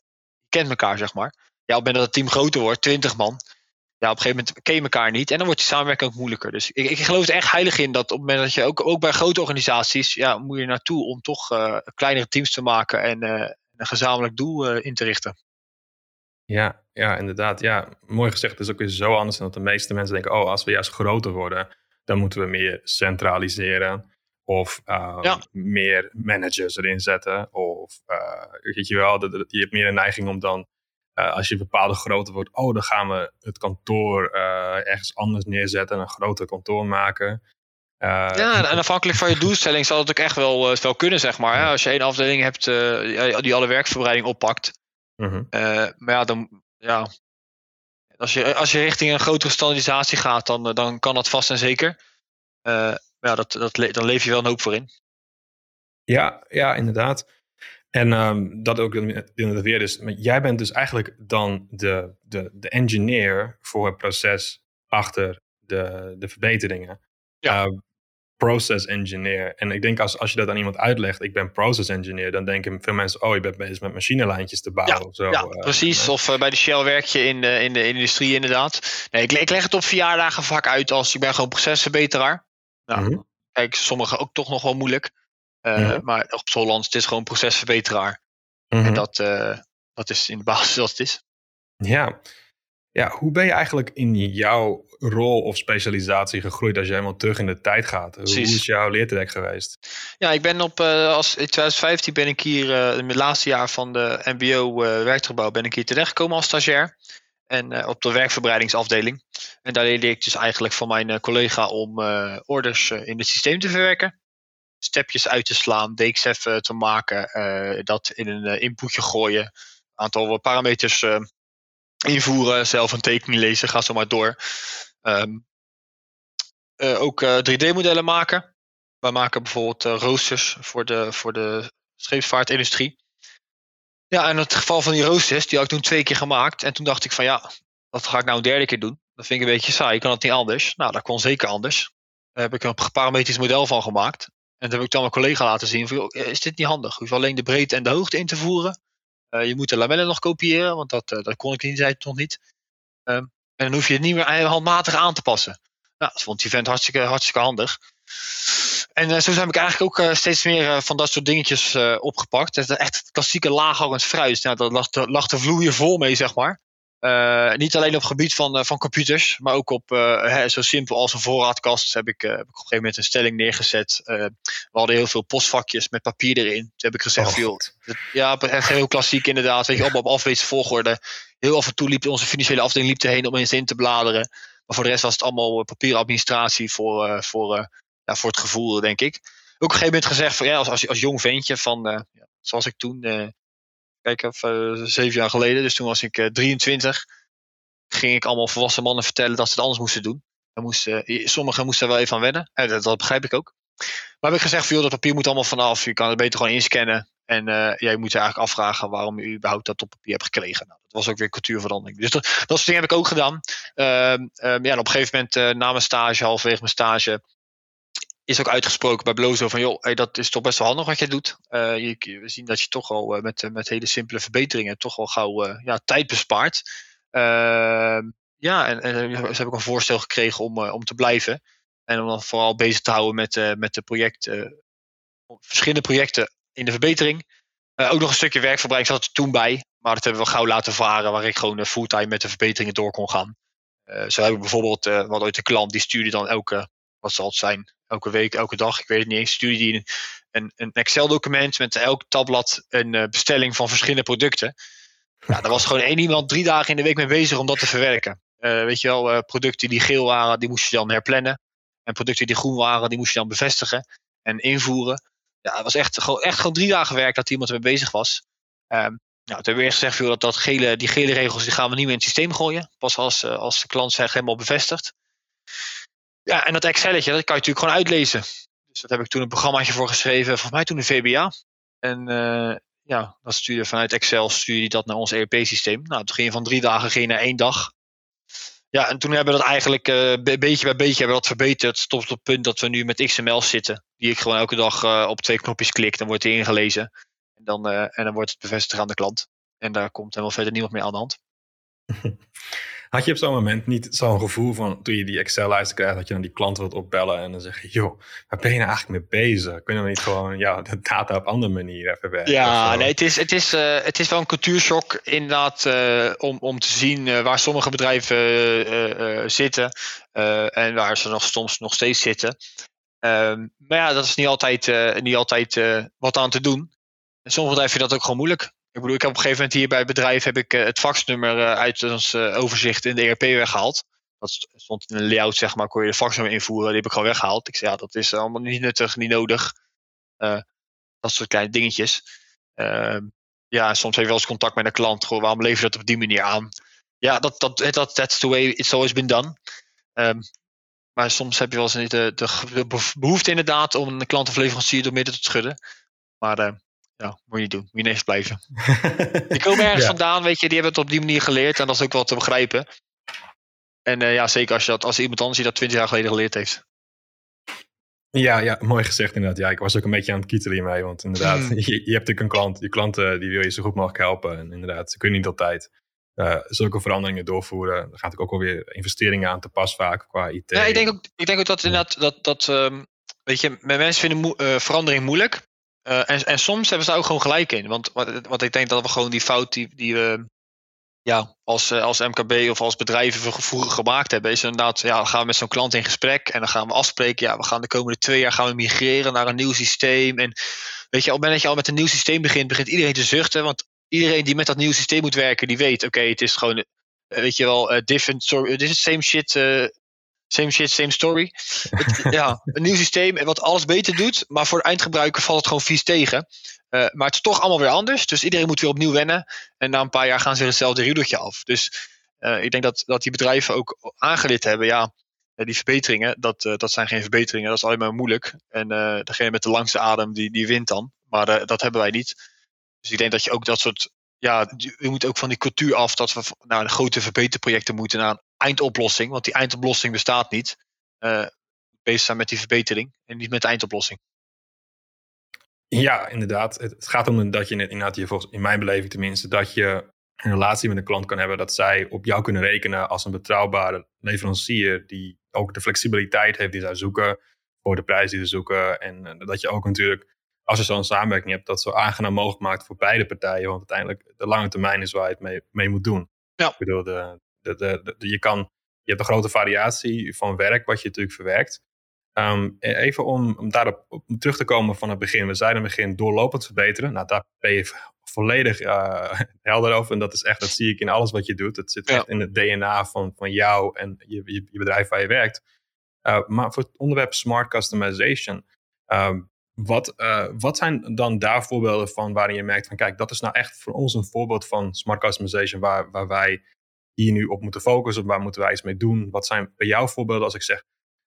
kent elkaar zeg maar. Ja, op het moment dat het team groter wordt, 20 man, ja, op een gegeven moment ken je elkaar niet. En dan wordt die samenwerking ook moeilijker. Dus ik, ik geloof er echt heilig in dat op het moment dat je ook, ook bij grote organisaties, ja, moet je naartoe om toch uh, kleinere teams te maken en uh, een gezamenlijk doel uh, in te richten. Ja, ja, inderdaad. Ja, mooi gezegd. Het is ook weer zo anders dan dat de meeste mensen denken, oh, als we juist groter worden, dan moeten we meer centraliseren. Of ja. meer managers erin zetten. Of weet je wel, je hebt meer een neiging om dan uh, als je bepaalde grootte wordt, oh, dan gaan we het kantoor uh, ergens anders neerzetten en een groter kantoor maken. Uh, ja, en afhankelijk van je doelstelling zal het ook echt wel, wel kunnen, zeg maar. Ja. Als je één afdeling hebt die alle werkverbreiding oppakt. -huh. maar ja, dan, ja als, je, als je richting een grotere standaardisatie gaat, dan, dan kan dat vast en zeker. maar ja, dat, dat, dan leef je wel een hoop voor in. Ja, ja inderdaad. En um, dat ook in weer is. Jij bent dus eigenlijk dan de, de, de engineer voor het proces achter de, de verbeteringen. Ja. Uh, process engineer. En ik denk als, als je dat aan iemand uitlegt, ik ben process engineer, dan denken veel mensen, oh, je bent bezig met machinelijntjes te bouwen ja, of zo. Ja, uh, precies. Uh, of uh, bij de Shell werk je in de, in de industrie inderdaad. Nee, ik, ik leg het op verjaardagen vaak uit als ik ben gewoon procesverbeteraar. Nou, -hmm. Kijk, sommigen ook toch nog wel moeilijk. Uh, -hmm. Maar op zo'n land, het is gewoon procesverbeteraar. Mm -hmm. En dat, uh, dat is in de basis wat het is. Ja. ja, hoe ben je eigenlijk in jouw rol of specialisatie gegroeid als je helemaal terug in de tijd gaat? Precies. Hoe is jouw leertraject geweest? Ja, ik ben op, uh, als, in 2015 ben ik hier, in het laatste jaar van de MBO werkgebouw, ben ik hier terechtgekomen als stagiair. En op de werkverbreidingsafdeling. En daar leerde ik dus eigenlijk van mijn collega om orders in het systeem te verwerken stepjes uit te slaan, DXF te maken, uh, dat in een uh, inputje gooien, een aantal parameters uh, invoeren, zelf een tekening lezen, ga zo maar door. Um, ook 3D-modellen maken. Wij maken bijvoorbeeld roosters voor de, voor de scheepsvaartindustrie. Ja, en het geval van die roosters, die had ik toen twee keer gemaakt. En toen dacht ik van ja, dat ga ik nou een derde keer doen. Dat vind ik een beetje saai, kan het niet anders? Nou, dat kon zeker anders. Daar heb ik een geparametrisch model van gemaakt. En dat heb ik dan mijn collega laten zien. Is dit niet handig? Je hoeft alleen de breedte en de hoogte in te voeren. Uh, je moet de lamellen nog kopiëren, want dat, uh, dat kon ik die tijd nog niet. Um, en dan hoef je het niet meer handmatig aan te passen. Nou, dat vond die vent hartstikke, hartstikke handig. En uh, zo heb ik eigenlijk ook steeds meer van dat soort dingetjes opgepakt. Dat is echt het klassieke laaghangend fruit. Nou, dat lag de, lag de vol mee, zeg maar. Uh, niet alleen op het gebied van, uh, van computers, maar ook op uh, hè, zo simpel als een voorraadkast heb ik, heb ik op een gegeven moment een stelling neergezet. we hadden heel veel postvakjes met papier erin. Toen heb ik gezegd, oh, ja, echt heel klassiek inderdaad. Weet je, allemaal op afwezen volgorde. Heel af en toe liep onze financiële afdeling liep erheen om eens in te bladeren. Maar voor de rest was het allemaal papieradministratie voor, voor, ja, voor het gevoel, denk ik. Ook op een gegeven moment gezegd, van, ja, als, als, als jong ventje, van, zoals ik toen kijk, even, zeven jaar geleden, dus toen was ik 23, ging ik allemaal volwassen mannen vertellen dat ze het anders moesten doen. Dan moesten, sommigen moesten er wel even aan wennen, en dat, begrijp ik ook. Maar heb ik gezegd, dat papier moet allemaal vanaf, je kan het beter gewoon inscannen. En jij moet je eigenlijk afvragen waarom je überhaupt dat op papier hebt gekregen. Nou, dat was ook weer cultuurverandering. Dus dat, dat soort dingen heb ik ook gedaan. Uh, ja, en op een gegeven moment, na mijn stage, halverwege mijn stage, is ook uitgesproken bij Blozo van, joh, dat is toch best wel handig wat je doet. Uh, je, we zien dat je toch al uh, met, met hele simpele verbeteringen toch wel gauw uh, ja, tijd bespaart. Ehm, ja, en, en ze hebben ook een voorstel gekregen om, om te blijven. En om dan vooral bezig te houden met, met de projecten, verschillende projecten in de verbetering. ook nog een stukje werkverbruik zat er toen bij. Maar dat hebben we gauw laten varen, waar ik gewoon fulltime met de verbeteringen door kon gaan. zo heb ik bijvoorbeeld, uh, wat ooit de klant, die stuurde dan elke, wat zal het zijn, elke week, elke dag, ik weet het niet eens, stuurde die een, een Excel-document met elk tabblad een uh, bestelling van verschillende producten. Ja, daar was gewoon één iemand drie dagen in de week mee bezig om dat te verwerken. Uh, weet je wel, uh, producten die geel waren, die moest je dan herplannen. En producten die groen waren, die moest je dan bevestigen en invoeren. Ja, het was echt gewoon, echt gewoon drie dagen werk dat iemand ermee bezig was. Um, nou, toen hebben we eerst gezegd, dat, dat gele, die gele regels die gaan we niet meer in het systeem gooien. Pas als, als de klant zich helemaal bevestigt. Ja, en dat Excelletje, dat kan je natuurlijk gewoon uitlezen. Dus dat heb ik toen een programmaatje voor geschreven, volgens mij toen de VBA. En uh, ja, dat stuurde vanuit Excel stuurde dat naar ons ERP-systeem. Nou, toen ging je van drie dagen ging naar één dag. Ja, en toen hebben we dat eigenlijk uh, beetje bij beetje hebben we dat verbeterd. Tot op het punt dat we nu met XML zitten. Die ik gewoon elke dag uh, op twee knopjes klik, dan wordt die ingelezen. En dan, en dan wordt het bevestigd aan de klant. En daar komt helemaal verder niemand meer aan de hand. <laughs> Had je op zo'n moment niet zo'n gevoel van, toen je die Excel-lijsten krijgt, dat je dan die klant wilt opbellen en dan zeg je, joh, waar ben je nou eigenlijk mee bezig? Kunnen we niet gewoon ja, de data op andere manier even werken? Ja, nee, het is, het, is, uh, het is wel een cultuurshock inderdaad uh, om, om te zien uh, waar sommige bedrijven zitten en waar ze nog soms nog steeds zitten. Um, maar ja, dat is niet altijd, niet altijd wat aan te doen. En sommige bedrijven vinden dat ook gewoon moeilijk. Ik bedoel, ik heb op een gegeven moment hier bij het bedrijf heb ik, uh, het faxnummer uh, uit ons uh, overzicht in de ERP weggehaald. Dat stond in een layout, zeg maar, kon je de faxnummer invoeren. Die heb ik gewoon weggehaald. Ik zei, ja, dat is allemaal niet nuttig, niet nodig. dat soort kleine dingetjes. Ehm, ja, soms heb je wel eens contact met een klant. Gewoon, waarom lever je dat op die manier aan? Ja, dat, dat, that's the way it's always been done. Um, maar soms heb je wel eens de, de, de behoefte inderdaad om een klant of leverancier door midden te schudden. Maar ja, moet je niet doen. Moet je netjes blijven. <laughs> die komen ergens vandaan, weet je. Die hebben het op die manier geleerd. En dat is ook wel te begrijpen. En uh, ja, zeker als, je dat, als iemand anders die dat twintig jaar geleden geleerd heeft. Ja, ja, mooi gezegd inderdaad. Ja, ik was ook een beetje aan het kietelen hiermee. Want inderdaad, hmm. je, je, hebt natuurlijk een klant. Je klanten die wil je zo goed mogelijk helpen. En inderdaad, ze kunnen niet altijd uh, zulke veranderingen doorvoeren. Er gaat ook alweer investeringen aan te pas vaak qua IT. Ja, ik denk ook, ik denk ook dat inderdaad, dat, dat um, weet je, mensen vinden uh, verandering moeilijk. Uh, en, en soms hebben ze daar ook gewoon gelijk in. Want wat, ik denk dat we gewoon die fout die, die we ja, als, uh, als MKB of als bedrijven vroeger gemaakt hebben, is inderdaad, ja, gaan we met zo'n klant in gesprek en dan gaan we afspreken, ja, we gaan de komende twee jaar gaan we migreren naar een nieuw systeem. En weet je, op het moment dat je al met een nieuw systeem begint, begint iedereen te zuchten. Want iedereen die met dat nieuwe systeem moet werken, die weet, oké, het is gewoon, eh, weet je wel, different, sorry, dit is same shit, same shit, same story. <laughs> ja, een nieuw systeem wat alles beter doet, maar voor de eindgebruiker valt het gewoon vies tegen. Uh, maar het is toch allemaal weer anders, dus iedereen moet weer opnieuw wennen. En na een paar jaar gaan ze hetzelfde riedeltje af. Dus uh, ik denk dat, dat die bedrijven ook aangeleerd hebben, ja, eh, die verbeteringen, dat, uh, dat zijn geen verbeteringen, dat is alleen maar moeilijk. En degene met de langste adem, die, die wint dan. Maar dat hebben wij niet. Dus ik denk dat je ook dat soort ja, je moet ook van die cultuur af dat we naar grote verbeterprojecten moeten, een eindoplossing. Want die eindoplossing bestaat niet. Uh, bezig zijn met die verbetering en niet met de eindoplossing. Ja, inderdaad. Het gaat om dat je inderdaad, je, volgens, in mijn beleving tenminste, dat je een relatie met een klant kan hebben. Dat zij op jou kunnen rekenen als een betrouwbare leverancier. Die ook de flexibiliteit heeft die zij zoeken. Voor de prijs die ze zoeken. En dat je ook natuurlijk als je zo'n samenwerking hebt, dat zo aangenaam mogelijk maakt voor beide partijen. Want uiteindelijk de lange termijn is waar je het mee, mee moet doen. Ja. Ik bedoel, de, de, de, je, kan, je hebt een grote variatie van werk wat je natuurlijk verwerkt. Ehm, e-, even om, om daarop terug te komen van het begin. We zeiden in het begin doorlopend verbeteren. Nou, daar ben je volledig uh, <laughs> helder over. En dat is echt, dat zie ik in alles wat je doet. Het zit echt in het DNA van, van jou en je, je, je bedrijf waar je werkt. Uh, maar voor het onderwerp smart customization. Um, wat, uh, wat zijn dan daar voorbeelden van waarin je merkt van kijk, dat is nou echt voor ons een voorbeeld van smart customization waar, waar wij hier nu op moeten focussen, waar moeten wij iets mee doen? Wat zijn bij jou voorbeelden als ik zeg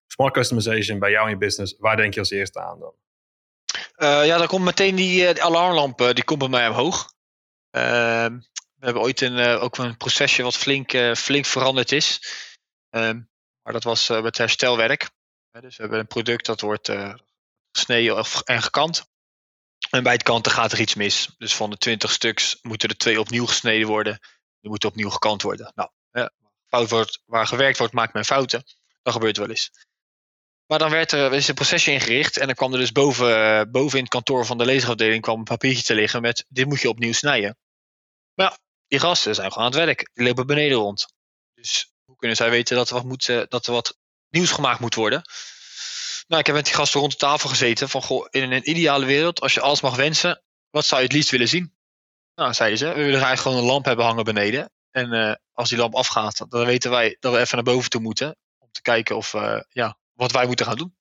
smart customization bij jou in je business, waar denk je als eerste aan dan? Uh, ja, dan komt meteen die, uh, alarmlamp, die komt bij mij omhoog. Ehm, we hebben ooit een, ook een procesje wat flink, flink veranderd is. Ehm, maar dat was met herstelwerk. dus we hebben een product dat wordt gesneden en gekant. En bij het kanten gaat er iets mis. Dus van de 20 stuks moeten er twee opnieuw gesneden worden. Die moeten opnieuw gekant worden. Nou, fout wordt, waar gewerkt wordt, maakt men fouten. Dat gebeurt wel eens. Maar dan werd er, is een procesje ingericht. En dan kwam er dus boven, boven in het kantoor van de leesafdeling kwam een papiertje te liggen met dit moet je opnieuw snijden. Maar ja, die gasten zijn gewoon aan het werk. Die lopen beneden rond. Dus hoe kunnen zij weten dat er wat, moet, dat er wat nieuws gemaakt moet worden? Nou, ik heb met die gasten rond de tafel gezeten van, goh, in een ideale wereld, als je alles mag wensen, wat zou je het liefst willen zien? Nou, zeiden ze, we willen eigenlijk gewoon een lamp hebben hangen beneden. En uh, als die lamp afgaat, dan weten wij dat we even naar boven toe moeten. Om te kijken of, uh, ja, wat wij moeten gaan doen.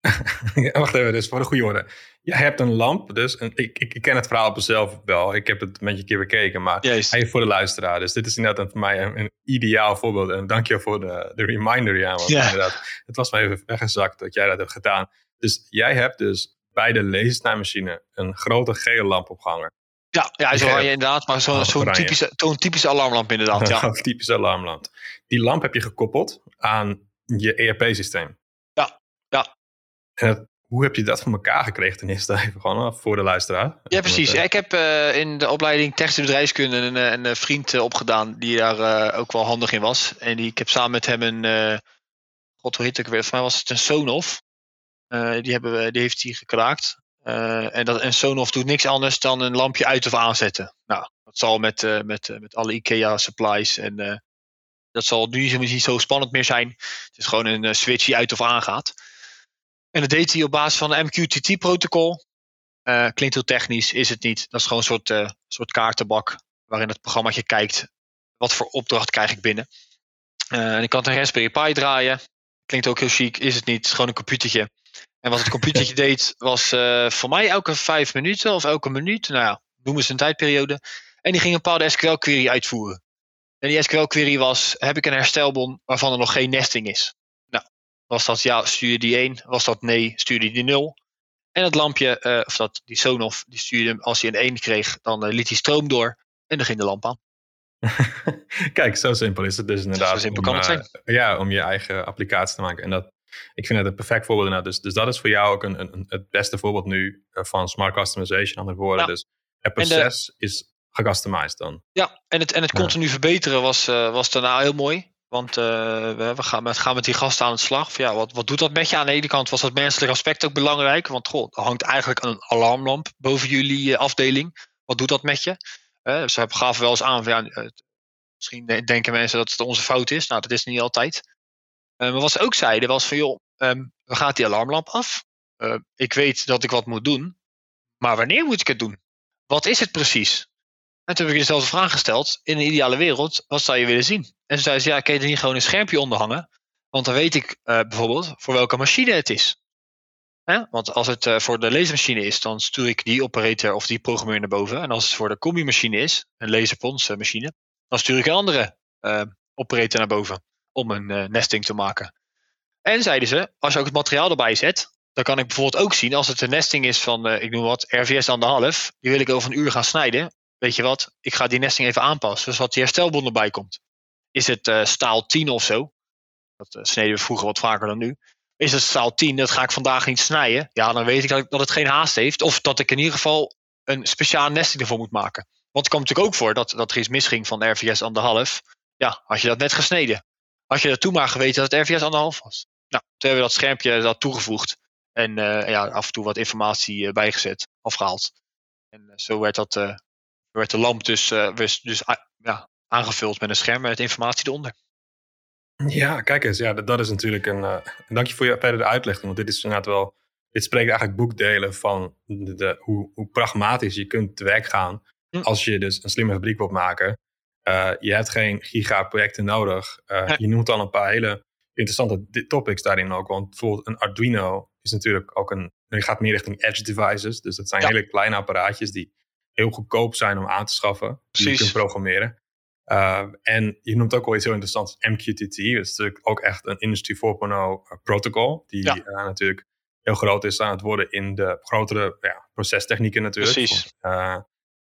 <laughs> Wacht even, dus voor de goede orde. Je hebt een lamp, dus ik, ik, ik, ken het verhaal op mezelf wel. Ik heb het met je een keer bekeken, maar even voor de luisteraar. Dus dit is inderdaad voor mij een, een ideaal voorbeeld. En dank je voor de, de reminder, ja. Want ja. inderdaad, het was me even weggezakt dat jij dat hebt gedaan. Dus jij hebt dus bij de lasersnijmachine een grote gele lamp opgehangen. Ja, ja zo je inderdaad, maar zo'n zo typische, alarmlamp inderdaad. Ja. Een <laughs> typische alarmlamp. Die lamp heb je gekoppeld aan je ERP-systeem. Ja, ja. En hoe heb je dat van elkaar gekregen ten eerste <laughs> even gewoon voor de luisteraar? Ja, precies. Ik heb uh, in de opleiding technische bedrijfskunde een, een, een vriend uh, opgedaan die daar uh, ook wel handig in was. En die, ik heb samen met hem een, god hoe heet het weer, voor mij was het een Sonoff. Die, hebben we, die heeft hij gekraakt. en, dat, en Sonoff doet niks anders dan een lampje uit of aanzetten. Nou, dat zal met, met, met alle IKEA supplies en dat zal nu niet zo spannend meer zijn. Het is gewoon een switch die uit of aangaat. En dat deed hij op basis van een MQTT-protocol. Eh, klinkt heel technisch, is het niet. Dat is gewoon een soort, soort kaartenbak waarin het programmaatje kijkt wat voor opdracht krijg ik binnen. En ik kan een Raspberry Pi draaien. Klinkt ook heel chic, is het niet. Het is gewoon een computertje. En wat het computertje <laughs> deed was voor mij elke vijf minuten of elke minuut, nou ja, noemen ze een tijdperiode. En die ging een bepaalde SQL-query uitvoeren. En die SQL-query was, heb ik een herstelbon waarvan er nog geen nesting is? Was dat ja, stuurde die 1? Was dat nee, stuurde die 0? En het lampje, uh, of dat, die Sonoff, die stuurde als hij een 1 kreeg, dan uh, liet hij stroom door en dan ging de lamp aan. <laughs> Kijk, zo simpel is het dus inderdaad. Zo simpel om, kan het zijn. Uh, ja, om je eigen applicatie te maken. En dat, ik vind het een perfect voorbeeld inderdaad. Dus, dus dat is voor jou ook een, een, het beste voorbeeld nu van smart customization, andere woorden. Ja. Dus het proces is gecustomized dan. Ja, en het, en het continu verbeteren was, was daarna heel mooi. Want uh, we, we, gaan met, gaan met die gasten aan de slag. Ja, wat, wat doet dat met je? Aan de ene kant was dat menselijk aspect ook belangrijk. Want goh, er hangt eigenlijk een alarmlamp boven jullie afdeling. Wat doet dat met je? Ze gaven wel eens aan, van, ja, misschien denken mensen dat het onze fout is. Nou, dat is niet altijd. maar wat ze ook zeiden was van, joh, um, we gaan die alarmlamp af. ik weet dat ik wat moet doen. Maar wanneer moet ik het doen? Wat is het precies? En toen heb ik dezelfde vraag gesteld. In een ideale wereld, wat zou je willen zien? En ze zei ze, ja, kan je er niet gewoon een schermpje onder hangen? Want dan weet ik bijvoorbeeld voor welke machine het is. Want als het uh, voor de leesmachine is, dan stuur ik die operator of die programmeur naar boven. En als het voor de combi-machine is, een laserpons machine, dan stuur ik een andere uh, operator naar boven om een nesting te maken. En zeiden ze, als je ook het materiaal erbij zet, dan kan ik bijvoorbeeld ook zien als het een nesting is van, ik noem wat, RVS anderhalf, die wil ik over een uur gaan snijden weet je wat, ik ga die nesting even aanpassen, zodat die herstelbond erbij komt. Is het staal 10 of zo? Dat sneden we vroeger wat vaker dan nu. Is het staal 10, dat ga ik vandaag niet snijden. Ja, dan weet ik dat, dat het geen haast heeft. Of dat ik in ieder geval een speciale nesting ervoor moet maken. Want het komt natuurlijk ook voor dat, dat er iets misging van RVS anderhalf. Ja, had je dat net gesneden. Had je dat toen maar geweten dat het RVS anderhalf was. Nou, toen hebben we dat schermpje dat toegevoegd. En uh, ja, af en toe wat informatie bijgezet, afgehaald. En zo werd dat werd de lamp dus, dus, dus ja, aangevuld met een scherm met informatie eronder. Ja, kijk eens. Ja, dat, is natuurlijk een. Uh, dank je voor je verder uitleg. Want dit is inderdaad wel. Dit spreekt eigenlijk boekdelen van de, hoe, hoe, pragmatisch je kunt te werk gaan. Hm. Als je dus een slimme fabriek wilt maken. Uh, je hebt geen giga-projecten nodig. Uh, Je noemt al een paar hele interessante topics daarin ook. Want bijvoorbeeld een Arduino is natuurlijk ook een. Je gaat meer richting edge devices. Dus dat zijn hele kleine apparaatjes die heel goedkoop zijn om aan te schaffen. Die je kunt programmeren. Uh, en je noemt ook al iets heel interessants, MQTT. Dat is natuurlijk ook echt een Industry 4.0 uh, protocol. Die ja. uh, natuurlijk heel groot is aan het worden in de grotere ja, procestechnieken natuurlijk. Precies. Uh,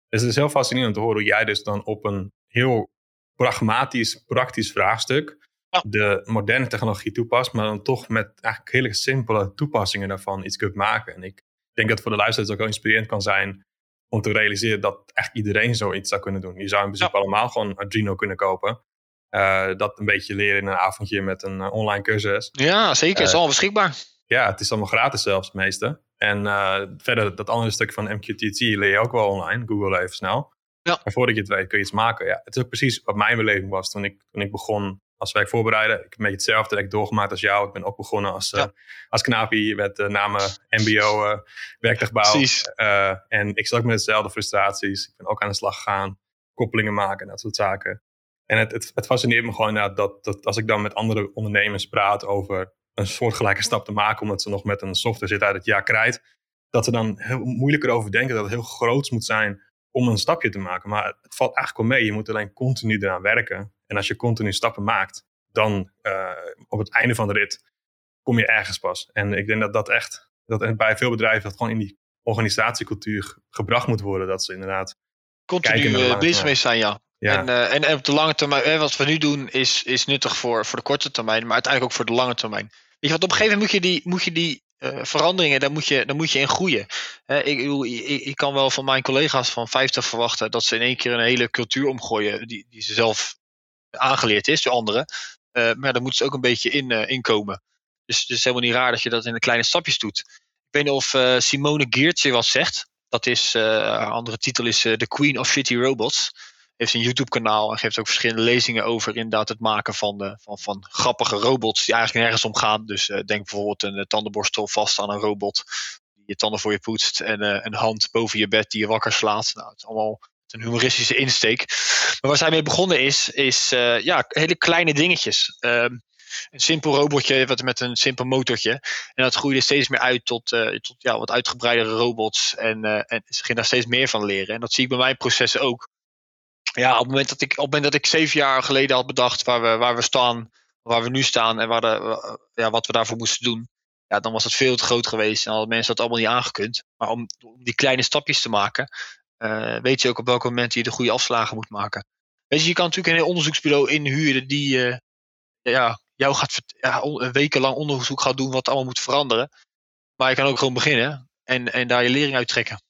dus het is heel fascinerend te horen hoe jij dus dan op een heel pragmatisch, praktisch vraagstuk ja. de moderne technologie toepast, maar dan toch met eigenlijk hele simpele toepassingen daarvan iets kunt maken. En ik denk dat voor de luisteraars ook heel inspirerend kan zijn om te realiseren dat echt iedereen zoiets zou kunnen doen. Je zou in principe allemaal gewoon Arduino kunnen kopen. Uh, dat een beetje leren in een avondje met een uh, online cursus. Ja, zeker. Het is uh, al beschikbaar. Ja, het is allemaal gratis zelfs, het meeste. En verder, dat andere stuk van MQTT leer je ook wel online. Google even snel. Ja. En voordat je het weet, kun je iets maken. Ja, het is ook precies wat mijn beleving was toen ik, toen ik begon als werkvoorbereider. Ik heb een beetje hetzelfde direct doorgemaakt als jou. Ik ben ook begonnen als, ja. uh, als knapie met uh, namen MBO, uh, werktuigbouw. Uh, en ik zat ook met dezelfde frustraties. Ik ben ook aan de slag gegaan, koppelingen maken, dat soort zaken. En het, het, het fascineert me gewoon dat, dat, dat als ik dan met andere ondernemers praat over een soortgelijke stap te maken, omdat ze nog met een software zitten uit het jaar krijt, dat ze dan heel moeilijker over denken dat het heel groots moet zijn om een stapje te maken. Maar het valt eigenlijk wel mee. Je moet alleen continu eraan werken. En als je continu stappen maakt, dan uh, op het einde van de rit kom je ergens pas. En ik denk dat dat echt, dat bij veel bedrijven dat gewoon in die organisatiecultuur gebracht moet worden. Dat ze inderdaad continu uh, bezig mee zijn, ja. ja. En, uh, en, en, op de lange termijn, wat we nu doen is, is nuttig voor, voor de korte termijn, maar uiteindelijk ook voor de lange termijn. Weet je wat, op een gegeven moment moet je die, moet je die uh, veranderingen, daar moet, je, daar moet je in groeien. ik, ik, ik, kan wel van mijn collega's van 50 verwachten dat ze in één keer een hele cultuur omgooien die, die ze zelf aangeleerd is door anderen. Uh, maar daar moeten ze ook een beetje in, uh, inkomen. Dus het is helemaal niet raar dat je dat in de kleine stapjes doet. Ik weet niet of uh, Simone Geertje wat zegt. Dat is, haar andere titel is The Queen of Shitty Robots. Heeft een YouTube kanaal en geeft ook verschillende lezingen over inderdaad het maken van, van, van grappige robots die eigenlijk nergens om gaan. Dus denk bijvoorbeeld een tandenborstel vast aan een robot die je tanden voor je poetst en een hand boven je bed die je wakker slaat. Nou, het is allemaal een humoristische insteek. Maar waar zij mee begonnen is, is uh, ja, hele kleine dingetjes. Um, een simpel robotje wat met een simpel motortje. En dat groeide steeds meer uit tot, uh, tot ja, wat uitgebreidere robots. En, uh, en ze ging daar steeds meer van leren. En dat zie ik bij mijn processen ook. Ja, op het moment dat ik, op moment dat ik zeven jaar geleden had bedacht waar we, waar we staan, waar we nu staan en waar de, ja, wat we daarvoor moesten doen. Ja, dan was het veel te groot geweest en hadden mensen dat allemaal niet aangekund. Maar om, om die kleine stapjes te maken, uh, weet je ook op welk moment je de goede afslagen moet maken. Weet je, je kan natuurlijk een onderzoeksbureau inhuren die uh, ja, jou gaat ja, wekenlang onderzoek gaat doen wat allemaal moet veranderen. Maar je kan ook gewoon beginnen en, en daar je lering uit trekken.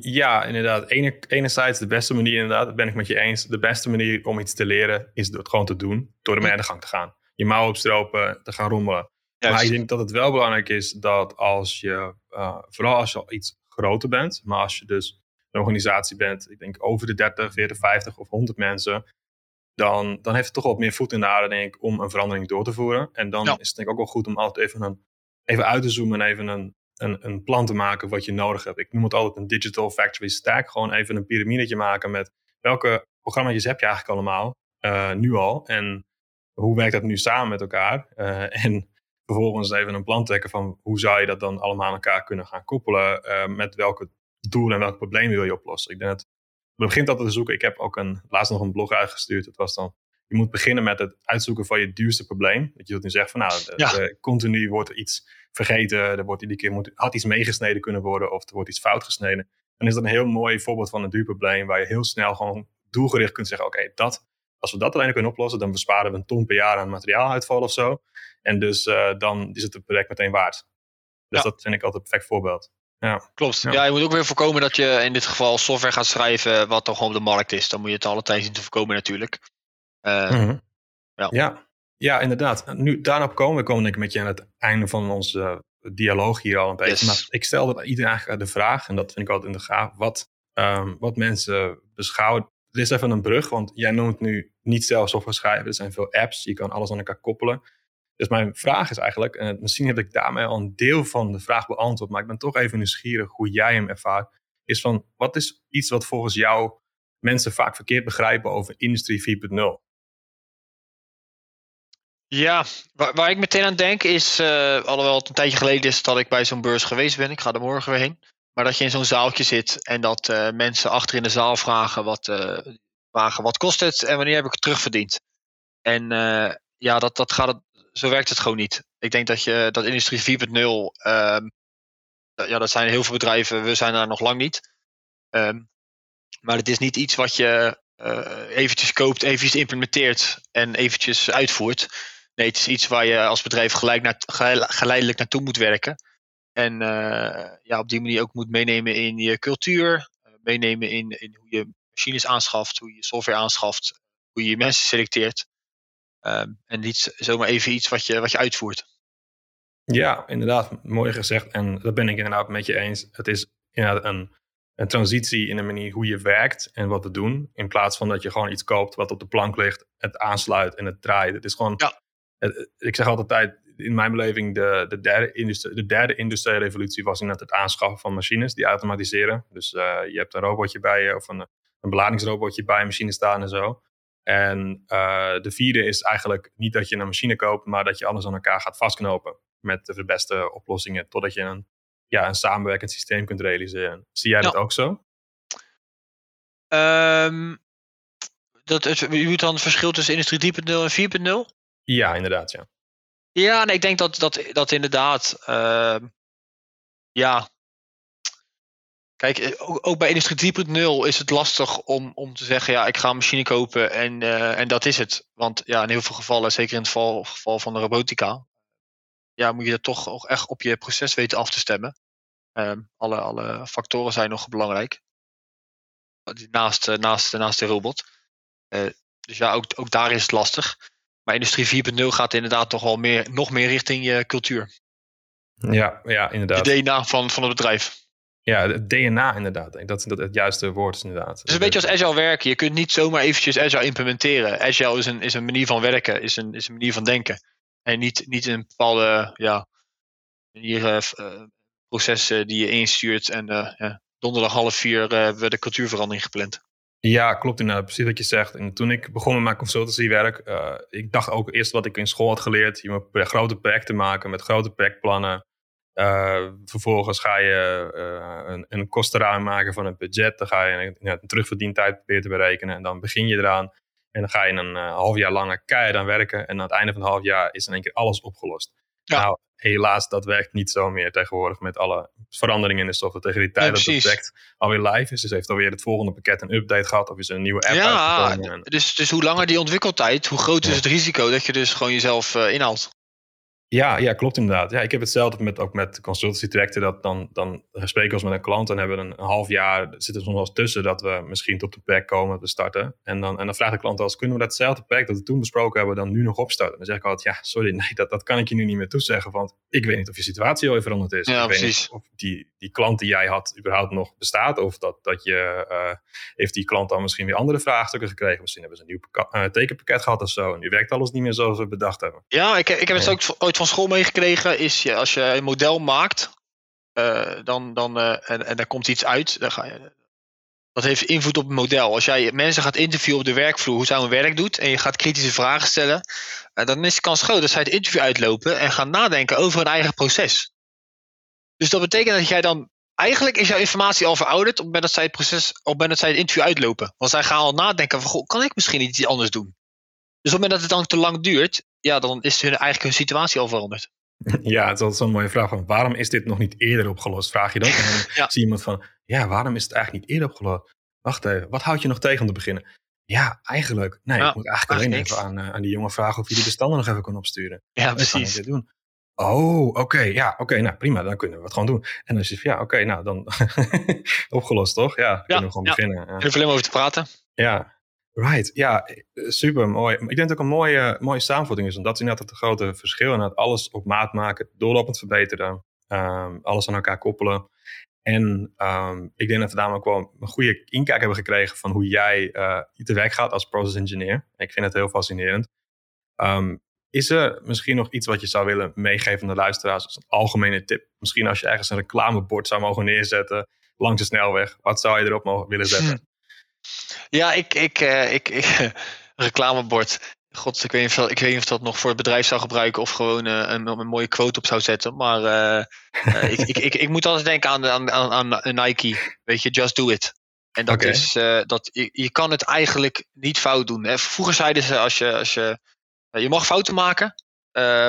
Ja, inderdaad. Ene, enerzijds de beste manier, inderdaad, dat ben ik met je eens. De beste manier om iets te leren is door het gewoon te doen. Door ermee aan de gang te gaan. Je mouw opstropen, te gaan rommelen. Maar ik denk dat het wel belangrijk is dat als je, uh, vooral als je al iets groter bent, maar als je dus een organisatie bent, ik denk over de 30, 40, 50 of 100 mensen, dan, dan heeft het toch wat meer voet in de aarde, denk ik, om een verandering door te voeren. En dan is het denk ik ook wel goed om altijd even, een, even uit te zoomen en even een, een, een plan te maken wat je nodig hebt. Ik noem het altijd een digital factory stack. Gewoon even een piramidetje maken met welke programma's heb je eigenlijk allemaal, uh, nu al. En hoe werkt dat nu samen met elkaar? Uh, en vervolgens even een plan trekken van hoe zou je dat dan allemaal aan elkaar kunnen gaan koppelen. Uh, met welke doel en welk probleem wil je oplossen. Ik denk dat je begint altijd te zoeken. Ik heb ook een, laatst nog een blog uitgestuurd. Het was dan, je moet beginnen met het uitzoeken van je duurste probleem. Dat je dat nu zegt van nou, de, continu wordt er iets vergeten. Er wordt iedere keer moet, had iets meegesneden kunnen worden of er wordt iets fout gesneden. Dan is dat een heel mooi voorbeeld van een duur probleem waar je heel snel gewoon doelgericht kunt zeggen, oké, dat, als we dat alleen kunnen oplossen, dan besparen we een ton per jaar aan materiaaluitval of zo. En dus uh, dan is het het project meteen waard. Dus dat vind ik altijd een perfect voorbeeld. Ja. Klopt. Ja. je moet ook weer voorkomen dat je in dit geval software gaat schrijven wat toch gewoon op de markt is. Dan moet je het alle tijd zien te voorkomen natuurlijk. Uh, ja. ja. Ja, inderdaad. Nu, daarop komen we komen denk ik met je aan het einde van onze dialoog hier al een beetje. Maar ik stelde iedereen eigenlijk de vraag, en dat vind ik altijd in de gaaf, wat, ehm, wat mensen beschouwen. Er is even een brug, want jij noemt nu niet zelf software schrijven. Er zijn veel apps, je kan alles aan elkaar koppelen. Dus mijn vraag is eigenlijk, en misschien heb ik daarmee al een deel van de vraag beantwoord, maar ik ben toch even nieuwsgierig hoe jij hem ervaart. Is van, wat is iets wat volgens jou mensen vaak verkeerd begrijpen over Industrie 4.0? Ja, waar, ik meteen aan denk is, uh, alhoewel het een tijdje geleden is dat ik bij zo'n beurs geweest ben, ik ga er morgen weer heen, maar dat je in zo'n zaaltje zit en dat uh, mensen achter in de zaal vragen wat, uh, vragen wat kost het en wanneer heb ik het terugverdiend. En ja, dat, dat gaat zo werkt het gewoon niet. Ik denk dat je dat industrie 4.0, ehm, ja, dat zijn heel veel bedrijven, we zijn daar nog lang niet. Um, maar het is niet iets wat je eventjes koopt, eventjes implementeert en eventjes uitvoert. Nee, het is iets waar je als bedrijf gelijk naar, geleidelijk naartoe moet werken. En uh, ja, op die manier ook moet meenemen in je cultuur. Uh, meenemen in, in hoe je machines aanschaft, hoe je software aanschaft, hoe je mensen selecteert. Um, en niet zomaar even iets wat je, wat je uitvoert. Ja, inderdaad, mooi gezegd. En dat ben ik inderdaad met je eens. Het is inderdaad een, een transitie in de manier hoe je werkt en wat we doen. In plaats van dat je gewoon iets koopt wat op de plank ligt, het aansluit en het draait. Het is gewoon ja ik zeg altijd, in mijn beleving, de, de, derde, industrie, de derde industriële revolutie was inderdaad het aanschaffen van machines die automatiseren. Dus uh, je hebt een robotje bij je of een, een beladingsrobotje bij een machine staan en zo. En uh, de vierde is eigenlijk niet dat je een machine koopt, maar dat je alles aan elkaar gaat vastknopen met de beste oplossingen, totdat je een, ja, een samenwerkend systeem kunt realiseren. Zie jij dat ook zo? Um, dat het, je moet dan het verschil tussen industrie 3.0 en 4.0? Ja, inderdaad, ja. Ja, nee, ik denk dat dat, dat inderdaad, uh, ja. Kijk, eh, ook, bij Industrie 3.0 is het lastig om, om te zeggen, ja, ik ga een machine kopen en, uh, en dat is het. Want ja, in heel veel gevallen, zeker in het geval, geval van de robotica, ja, moet je dat toch ook echt op je proces weten af te stemmen. Uh, alle, alle factoren zijn nog belangrijk. Naast, naast, naast de robot. dus ja, ook, ook daar is het lastig. Maar industrie 4.0 gaat inderdaad toch wel meer, nog meer richting je cultuur. Ja, ja inderdaad. De DNA van, van het bedrijf. Ja, het DNA inderdaad. Dat, dat het juiste woord is inderdaad. Het is een beetje als agile werken. Je kunt niet zomaar eventjes agile implementeren. Agile is een, is een manier van werken, is een, is een manier van denken. En niet, niet een bepaalde ja, manier, uh, processen die je instuurt. En uh, ja, donderdag half vier uh, hebben we de cultuurverandering gepland. Ja, klopt inderdaad. Precies wat je zegt. En toen ik begon met mijn consultancywerk, ik dacht ook eerst wat ik in school had geleerd. Je moet grote projecten maken met grote projectplannen. Uh, vervolgens ga je uh, een, een kostenruim maken van het budget. Dan ga je een, een terugverdientijd proberen te berekenen. En dan begin je eraan. En dan ga je een half jaar langer keihard aan werken. En aan het einde van het half jaar is in één keer alles opgelost. Ja. Nou, helaas, dat werkt niet zo meer tegenwoordig met alle veranderingen in de software. Tegen die tijd dat het project alweer live is, dus heeft alweer het volgende pakket een update gehad of is er een nieuwe app ja, Dus, dus hoe langer die ontwikkeltijd, hoe groter is het risico dat je dus gewoon jezelf uh, inhaalt. Ja, ja, klopt inderdaad. Ja, ik heb hetzelfde met, ook met consultancy trajecten. Dat dan, dan spreken we als met een klant en hebben we een, een half jaar, zit er soms wel eens tussen dat we misschien tot een pack komen te starten. En dan, en dan vraagt de klant als kunnen we datzelfde pack dat we toen besproken hebben, dan nu nog opstarten? Dan zeg ik altijd, ja, sorry, nee, dat, dat kan ik je nu niet meer toezeggen, want ik weet niet of je situatie al veranderd is. Ja, ik precies. Weet niet of die, die klant die jij had überhaupt nog bestaat, of dat, dat je, uh, heeft die klant dan misschien weer andere vraagstukken gekregen. Misschien hebben ze een nieuw uh, tekenpakket gehad of zo, en nu werkt alles niet meer zoals we bedacht hebben. Ja, ik, ik heb het ook ooit van school meegekregen is je, als je een model maakt, uh, dan, dan, uh, en, en er komt iets uit, dan ga je, dat heeft invloed op het model. Als jij mensen gaat interviewen op de werkvloer, hoe zij hun werk doet, en je gaat kritische vragen stellen, uh, dan is de kans groot dat zij het interview uitlopen en gaan nadenken over hun eigen proces. Dus dat betekent dat jij dan, eigenlijk is jouw informatie al verouderd op het moment dat zij het proces, op het moment dat zij het interview uitlopen. Want zij gaan al nadenken van, goh, kan ik misschien iets anders doen? Dus op het moment dat het dan te lang duurt, ja, dan is hun, eigenlijk hun situatie al veranderd. <laughs> Ja, het is altijd zo'n mooie vraag van waarom is dit nog niet eerder opgelost? Vraag je dan. En dan <laughs> ja. zie je iemand van, ja, waarom is het eigenlijk niet eerder opgelost? Wacht even, wat houd je nog tegen om te beginnen? Ja, eigenlijk. Nee, ja, ik moet eigenlijk alleen even aan, uh, aan die jongen vragen of je die bestanden nog even kan opsturen. Ja, precies. Dit doen. Oh, oké, okay, ja, oké, okay, nou prima, dan kunnen we het gewoon doen. En dan is het ja, oké, okay, nou dan <laughs> opgelost toch? Ja, dan kunnen we gewoon beginnen. Ja. Even alleen over te praten. Ja, Right, ja, eh, super mooi. Ik denk dat het ook een mooie, mooie samenvatting is. Want dat inderdaad het grote verschil. En dat alles op maat maken, doorlopend verbeteren, um, alles aan elkaar koppelen. En ehm, ik denk dat we daarom ook wel een goede inkijk hebben gekregen van hoe jij uh, te werk gaat als process engineer. Ik vind het heel fascinerend. Ehm, is er misschien nog iets wat je zou willen meegeven aan de luisteraars als een algemene tip? Misschien als je ergens een reclamebord zou mogen neerzetten langs de snelweg. Wat zou je erop mogen willen zetten? <laughs> Ja, ik, ik, uh, ik, ik <laughs> reclamebord. God, ik weet, niet of, ik weet niet of dat nog voor het bedrijf zou gebruiken of gewoon uh, een, een, mooie quote op zou zetten. Maar uh, ik, ik, ik, ik, moet altijd denken aan, aan, aan, aan Nike. Weet je, just do it. En dat is dat je, je kan het eigenlijk niet fout doen. Hè. Vroeger zeiden ze als je, als je, je mag fouten maken.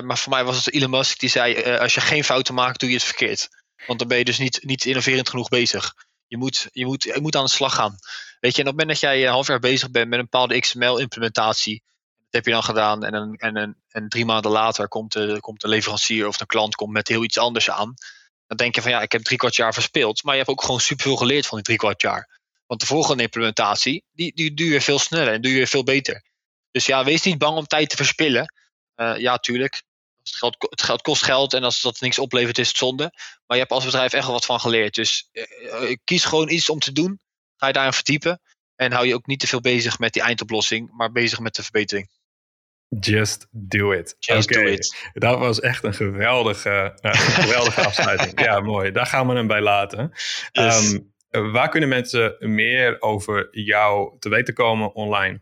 maar voor mij was het Elon Musk die zei: als je geen fouten maakt, doe je het verkeerd. Want dan ben je dus niet, niet innoverend genoeg bezig. Je moet, je, moet, je moet aan de slag gaan. Weet je, en op het moment dat jij een half jaar bezig bent met een bepaalde XML-implementatie, dat heb je dan gedaan. En, een, en, een, en drie maanden later komt de, komt de leverancier of de klant komt met heel iets anders aan. Dan denk je van ja, ik heb drie kwart jaar verspeeld. Maar je hebt ook gewoon superveel geleerd van die drie kwart jaar. Want de volgende implementatie, die, die doe je veel sneller en doe je veel beter. Dus ja, wees niet bang om tijd te verspillen. Uh, ja, tuurlijk. Het geld, het geld kost geld en als dat niks oplevert, is het zonde. Maar je hebt als bedrijf echt wel wat van geleerd. Dus uh, kies gewoon iets om te doen. Ga je daarin verdiepen. En hou je ook niet te veel bezig met die eindoplossing, maar bezig met de verbetering. Just do it. Just do it. Dat was echt een geweldige, uh, <laughs> geweldige afsluiting. Ja, mooi. Daar gaan we hem bij laten. Yes. Um, waar kunnen mensen meer over jou te weten komen online?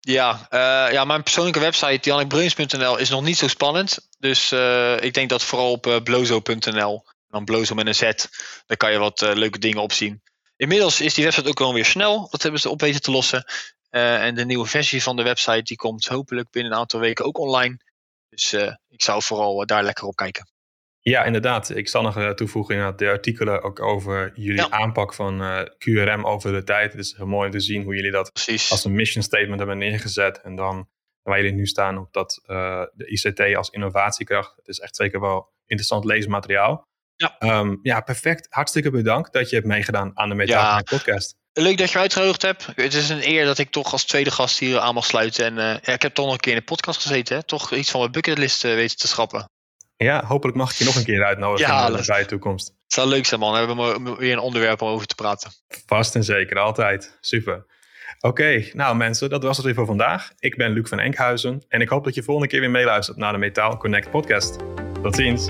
Ja, uh, ja mijn persoonlijke website, jannikbruins.nl, is nog niet zo spannend. Dus uh, ik denk dat vooral op uh, blozo.nl, dan blozo met een Z, daar kan je wat leuke dingen op zien. Inmiddels is die website ook wel weer snel. Dat hebben ze op weten te lossen. En de nieuwe versie van de website die komt hopelijk binnen een aantal weken ook online. Dus ik zou vooral daar lekker op kijken. Ja, inderdaad. Ik zal nog toevoegen in de artikelen ook over jullie ja. aanpak van QRM over de tijd. Het is heel mooi te zien hoe jullie dat Precies. als een mission statement hebben neergezet. En dan waar jullie nu staan op dat de ICT als innovatiekracht. Het is echt zeker wel interessant leesmateriaal. Ja. Um, ja, perfect. Hartstikke bedankt dat je hebt meegedaan aan de Metaal ja. podcast. Leuk dat je uitgenodigd hebt. Het is een eer dat ik toch als tweede gast hier aan mag sluiten. En uh, ja, ik heb toch nog een keer in de podcast gezeten. Hè? Toch iets van mijn bucketlist weten te schrappen. Ja, hopelijk mag ik je nog een keer uitnodigen ja, in de bij toekomst. Het zou leuk zijn man. Dan hebben we weer een onderwerp om over te praten. Vast en zeker, altijd. Super. Oké, okay, nou mensen, dat was het weer voor vandaag. Ik ben Luc van Enkhuizen en ik hoop dat je volgende keer weer meeluistert naar de Metaal Connect podcast. Tot ziens.